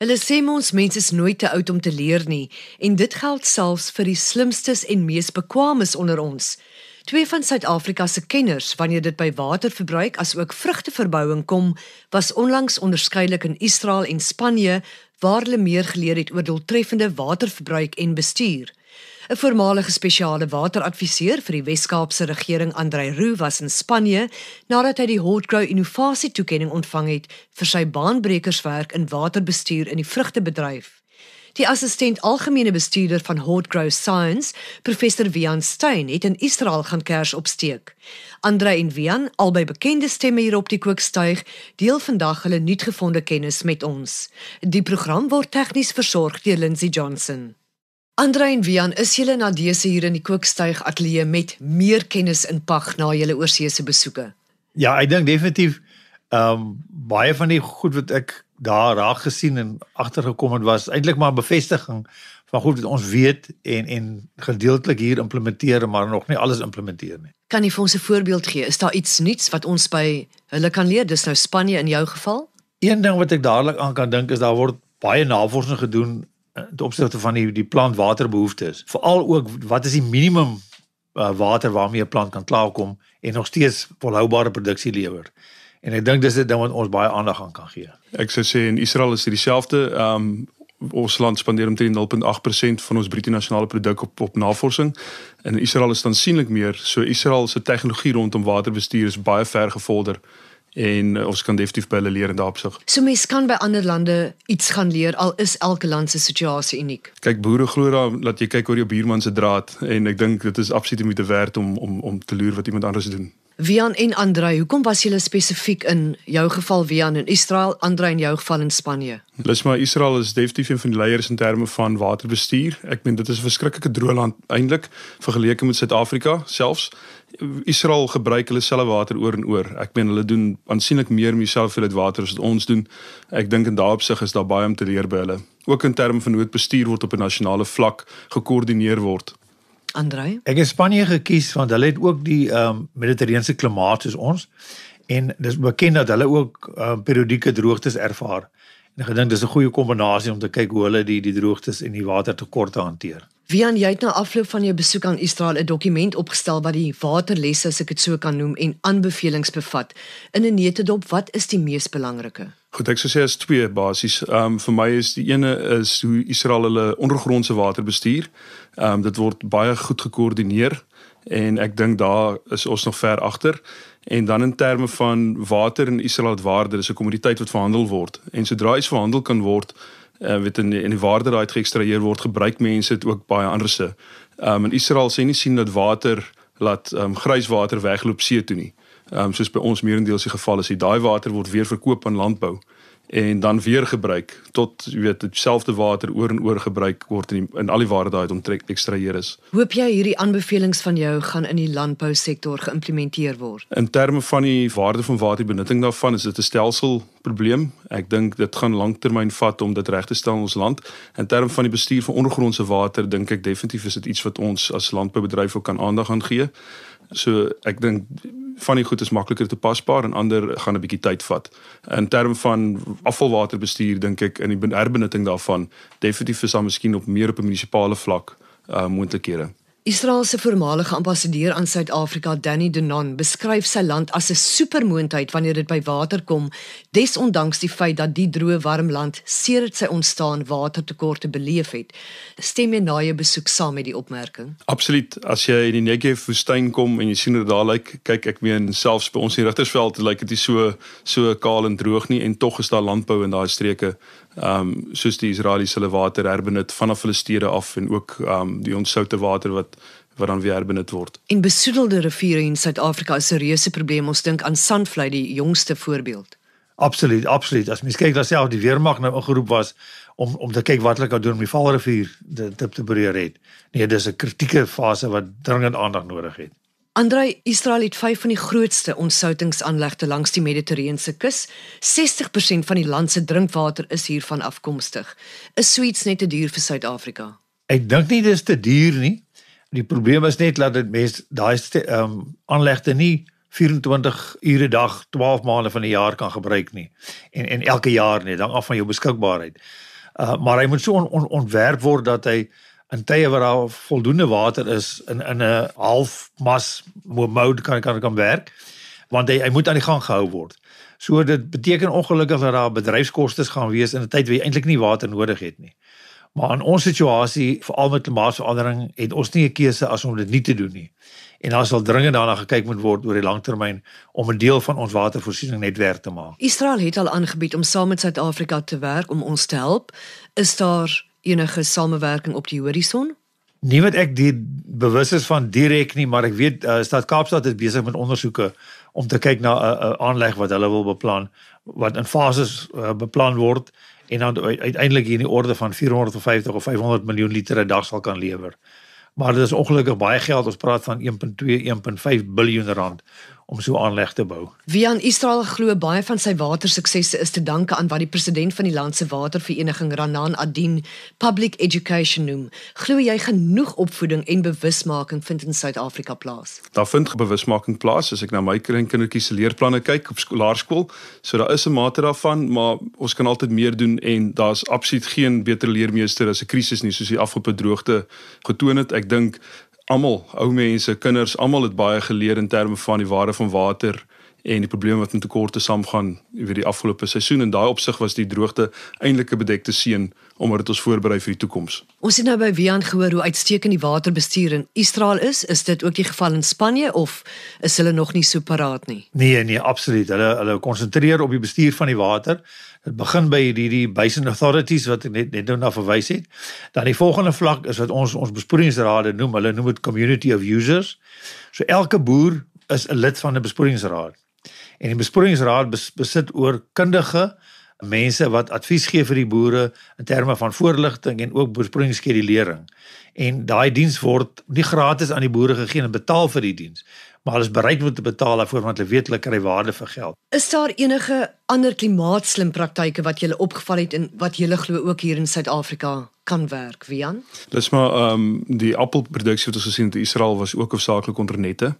Hulle sê ons mense is nooit te oud om te leer nie en dit geld selfs vir die slimstes en mees bekwames onder ons. Twee van Suid-Afrika se kenners wanneer dit by waterverbruik asook vrugteverbouing kom, was onlangs onderskeidelik in Israel en Spanje waar hulle meer geleer het oor doeltreffende waterverbruik en bestuur. 'n Voormalige spesiale wateradviseur vir die Wes-Kaapse regering, Andrei Roo, was in Spanje nadat hy die Hotgrow Innovasie toekenning ontvang het vir sy baanbrekerswerk in waterbestuur in die vrugtebedryf. Die assistent algemene bestuurder van Hotgrow Science, professor Vian Stein, het in Israel gaan kers opsteek. Andre en Vian, albei bekende stemme hier op die kookstuig, deel vandag hulle nuutgevonde kennis met ons. Die program word tegnies versorg deur Lindsey Johnson. Andre en Vian, is julle na dese hier in die kookstuig ateljee met meer kennis in pag na julle oorseese besoeke? Ja, ek dink definitief ehm um, baie van die goed wat ek daar raak gesien en agtergekom het was eintlik maar 'n bevestiging van goed wat ons weet en en gedeeltelik hier implementeer maar nog nie alles implementeer nie. Kan jy vir ons 'n voorbeeld gee? Is daar iets nuuts wat ons by hulle kan leer? Dis nou Spanje in jou geval? Een ding wat ek dadelik aan kan dink is daar word baie navorsing gedoen ten opsigte van die die plantwaterbehoeftes. Veral ook wat is die minimum uh, water waarmee 'n plant kan klaarkom en nog steeds volhoubare produksie lewer. En ek dink dis 'n ding wat ons baie aandag aan kan gee. Ek sou sê in Israel is dit dieselfde. Um, ons land spandeer omtrent 0.8% van ons bruto nasionale produk op op navorsing. En in Israel is dit aansienlik meer. So Israel se tegnologie rondom waterbestuur is baie ver gevorder en uh, ons kan definitief by hulle leer in daardie opsig. So mense kan by ander lande iets gaan leer al is elke land se situasie uniek. Kyk boere glo daar dat jy kyk oor jou buurman se draad en ek dink dit is absoluut moeite werd om om om te loer wat iemand anders doen. Vian en Andrei, hoekom was julle spesifiek in jou geval Vian in Israel, Andrei in jou geval in Spanje? Maar Israel is definitief een van die leiers in terme van waterbestuur. Ek meen dit is 'n verskriklike droë land eintlik vergeleke met Suid-Afrika selfs. Israel gebruik hulle selfe water oor en oor. Ek meen hulle doen aansienlik meer met dieselfde hoeveelheid water as wat ons doen. Ek dink in daardie opsig is daar baie om te leer by hulle. Ook in terme van hoe dit bestuur word op 'n nasionale vlak, gekoördineer word. Andrei? Ek het Spanje gekies want hulle het ook die ehm um, mediterrane klimaat soos ons en dis bekend dat hulle ook ehm um, periodieke droogtes ervaar. En ek gedink dis 'n goeie kombinasie om te kyk hoe hulle die die droogtes en die watertekorte hanteer. Wian, jy het na afloop van jou besoek aan Israel 'n dokument opgestel wat die waterlesse, as ek dit so kan noem, en aanbevelings bevat. In 'n netedop, wat is die mees belangrike? Goed, ek sou sê as twee basies. Ehm um, vir my is die ene is hoe Israel hulle ondergrondse water bestuur. Ehm um, dit word baie goed gekoördineer en ek dink daar is ons nog ver agter. En dan in terme van water in Israel het waarde, dis 'n kommoditeit wat verhandel word. En sodra iets verhandel kan word, uh, weet in die, in die waarde daai geëkstraheer word, gebruik mense dit ook baie anderse. Ehm um, in Israel sê nie sien dat water laat ehm um, grijswater wegloop see toe nie. Ehm um, soos by ons meerendeels die geval is, die daai water word weer verkoop aan landbou en dan weer gebruik tot jy weet dieselfde water oor en oor gebruik word in die, in al die waarde daai omtrek ekstraheer is. Hoop jy hierdie aanbevelings van jou gaan in die landbousektor geïmplementeer word? In terme van die waarde van waterbenutting daarvan is dit 'n stelselprobleem. Ek dink dit gaan lanktermyn vat om dit reg te stel in ons land. In terme van die bestuur van ondergrondse water dink ek definitief is dit iets wat ons as landboubedryf ook kan aandag aan gee. So ek dink van die goed is makliker toepasbaar en ander gaan 'n bietjie tyd vat. In terme van afvalwaterbestuur dink ek in die herbenutting daarvan definitief is daar miskien op meer op 'n munisipale vlak uh moontlikhede. Israel se voormalige ambassadeur aan Suid-Afrika, Danny Denon, beskryf sy land as 'n supermoondheid wanneer dit by water kom, desondanks die feit dat die droë warm land sedert sy ontstaan watertekorte beleef het. Stem jy na jou besoek saam met die opmerking? Absoluut. As jy in die Negev woestyn kom en jy sien hoe dit daar lyk, kyk ek meen selfs by ons in Rigtersveld lyk dit so so kaal en droog nie en tog is daar landbou in daai streke ehm um, soos die Israeliese hulle water herbenut vanaf hulle stede af en ook ehm um, die onsoute water wat wat dan weer herbenut word. En besoedelde riviere in Suid-Afrika is 'n reuse probleem. Ons dink aan Sandvlei die jongste voorbeeld. Absoluut, absoluut. As mens kyk dat self die weermag nou ingeroep was om om te kyk wat hulle kan doen om die Vaalrivier te te, te beheer het. Nee, dis 'n kritieke fase wat dringend aandag nodig het. Andrei, Israel het vyf van die grootste ontsoutingsaanlegte langs die Mediterrane kus. 60% van die land se drinkwater is hiervan afkomstig. Is suits net te duur vir Suid-Afrika? Ek dink nie dis te duur nie. Die probleem is net dat dit mense daai ehm um, aanlegte nie 24 ure 'n dag, 12 maande van die jaar kan gebruik nie. En en elke jaar nie, dan af van jou beskikbaarheid. Uh maar hy moet so on, on, ontwerp word dat hy in tye waar daar voldoende water is in in 'n half mas mode kan kan kan werk want hy hy moet aan die gang gehou word. So dit beteken ongelukkig dat daar bedryfskoste gaan wees in 'n tyd waar jy eintlik nie water nodig het nie. Maar in ons situasie, veral met klimaatsverandering, het ons nie 'n keuse as om dit nie te doen nie. En daar sal dringend daarna gekyk moet word oor die langtermyn om 'n deel van ons watervoorsiening netwerk te maak. Israel het al aangebied om saam met Suid-Afrika te werk om ons te help. Is daar enige samewerking op die horison? Nie wat ek die bewus is van direk nie, maar ek weet uh, Stad Kaapstad is besig met ondersoeke om te kyk na 'n uh, uh, aanleg wat hulle wil beplan wat in fases uh, beplan word en dan uiteindelik hier in die orde van 450 of 500 miljoen liter 'n dag sal kan lewer. Maar dit is ongelukkig baie geld. Ons praat van 1.2 1.5 biljoen rand om so aanleg te bou. Wie aan Israel glo baie van sy watersuksesse is te danke aan wat die president van die land se watervereniging Ranan Adin public education noem. Glo jy genoeg opvoeding en bewusmaking vind in Suid-Afrika plaas? Daar vind bewusmaking plaas as ek na my kindertjies se leerplanne kyk op skoolaarskool. So daar is 'n mate daarvan, maar ons kan altyd meer doen en daar's absoluut geen beter leermeester as 'n krisis nie soos die afgelope droogte getoon het. Ek dink almal, ou mense, kinders, almal het baie geleer in terme van die waarde van water en die probleme wat met tekorte saamgaan oor die afgelope seisoen. En daai opsig was die droogte eintlik 'n bedekte seën omdat dit ons voorberei vir die toekoms. Ons het nou by Wian gehoor hoe uitstekend die waterbestuur in Israel is. Is dit ook die geval in Spanje of is hulle nog nie so paraat nie? Nee, nee, absoluut. Hulle hulle konsentreer op die bestuur van die water. Dit begin by die die basin authorities wat ek net net nou na verwys het. Dan die volgende vlak is wat ons ons besproeiingsrade noem. Hulle noem dit community of users. So elke boer is 'n lid van 'n besproeiingsraad. En die besproeiingsraad bes, besit oor kundige mense wat advies gee vir die boere in terme van voorligting en ook besproeiingsskedulering. En daai diens word nie gratis aan die boere gegee en betaal vir die diens, maar hulle is bereid om te betaal daarvoor want hulle weet hulle kry waarde vir geld. Is daar enige ander klimaatslim praktyke wat julle opgeval het en wat julle glo ook hier in Suid-Afrika kan werk, Wian? Dis maar ehm um, die appelproduksie wat ons gesien het in Israel was ook hoofsaaklik onder nette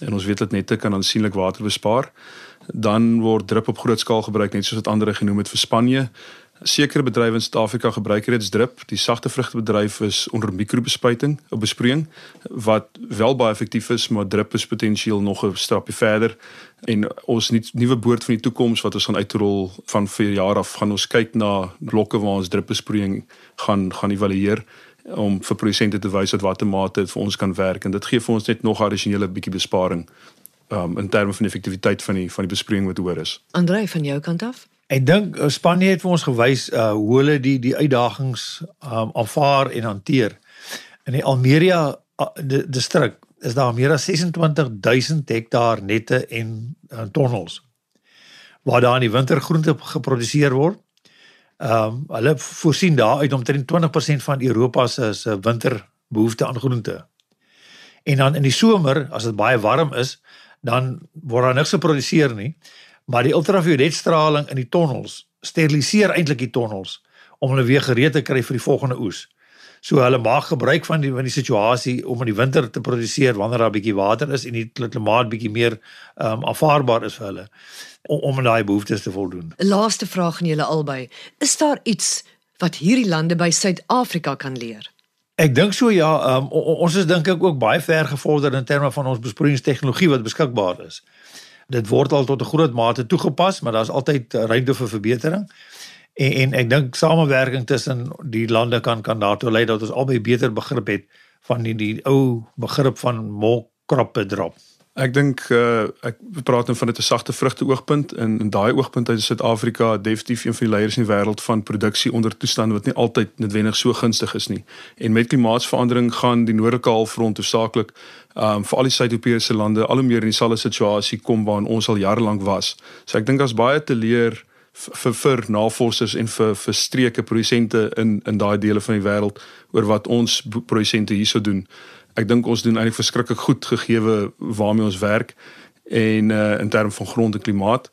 en ons weet dat nette kan aansienlik water bespaar. Dan word drip op groot skaal gebruik net soos wat ander genoem het vir Spanje. Sekere bedrywe in Suid-Afrika gebruik reeds drip. Die sagte vrugtebedryf is onder mikrobespuiting of besproeiing wat wel baie effektief is, maar drip is potensieel nog 'n stapie verder. En ons nuwe boord van die toekoms wat ons gaan uitrol van 4 jaar af, gaan ons kyk na blokke waar ons dripbesproeiing gaan gaan evalueer om vir produsente te wys wat watter mate vir ons kan werk en dit gee vir ons net nog addisionele bietjie besparing um, in terme van die effektiwiteit van die van die besproeiing wat hoor is. Andre van jou kant af? Ek dink uh, Spanje het vir ons gewys uh hoe hulle die die uitdagings um aanvaar en hanteer. In die Almeria uh, distrik is daar meer as 26000 hektaar nette en uh, tonnels waar daar in die winter groente geproduseer word. Um hulle voorsien daar uit omtrent 20% van Europa se se winterbehoefte aan groente. En dan in die somer as dit baie warm is, dan word daar niks geproduseer nie maar die ultravioletstraling in die tonnels steriliseer eintlik die tonnels om hulle weer gereed te kry vir die volgende oes. So hulle maak gebruik van die van die situasie om in die winter te produseer wanneer daar 'n bietjie water is en die klimaat bietjie meer ehm um, aanvaarbaar is vir hulle om om aan daai behoeftes te voldoen. Laaste vraag aan julle albei. Is daar iets wat hierdie lande by Suid-Afrika kan leer? Ek dink so ja, um, ons is dink ek ook baie ver gevorder in terme van ons besproeiingstegnologie wat beskikbaar is. Dit word al tot 'n groot mate toegepas, maar daar's altyd ruimte vir verbetering. En, en ek dink samewerking tussen die lande kan kan daartoe lei dat ons albei beter begrip het van die die ou begrip van molkroppe drop. Ek dink uh, ek praat nou van dit 'n sagte vrugte oogpunt en in daai oogpunt uit Suid-Afrika definitief een van die leiers in die wêreld van produksie onder toestande wat nie altyd noodwendig so gunstig is nie. En met klimaatsverandering gaan die noordelike halfrond hoofsaaklik um vir al die Suid-Europese lande al hoe meer in dieselfde situasie kom waarin ons al jare lank was. So ek dink daar's baie te leer vir vir navorsers en vir vir streke produsente in in daai dele van die wêreld oor wat ons produsente hierso doen ek dink ons doen eintlik verskriklik goed gegeewe waarmee ons werk en uh, in terme van grond en klimaat.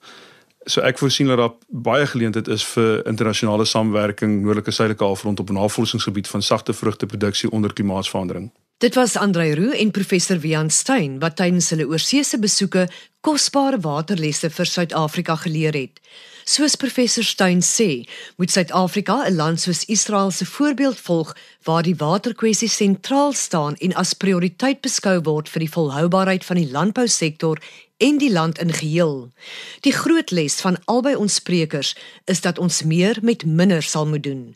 So ek voorsien dat daar baie geleenthede is vir internasionale samewerking noordelike suidelike halfrond op 'n navorsingsgebied van sagte vrugteproduksie onder klimaatsverandering. Dit was Andrei Roo en professor Wian Stein wat tydens hulle oorseese besoeke kosbare waterlesse vir Suid-Afrika geleer het. Soos professor Stein sê, moet Suid-Afrika 'n land soos Israel se voorbeeld volg waar die waterkwessie sentraal staan en as prioriteit beskou word vir die volhoubaarheid van die landbousektor en die land in geheel. Die groot les van albei ons sprekers is dat ons meer met minder sal moet doen.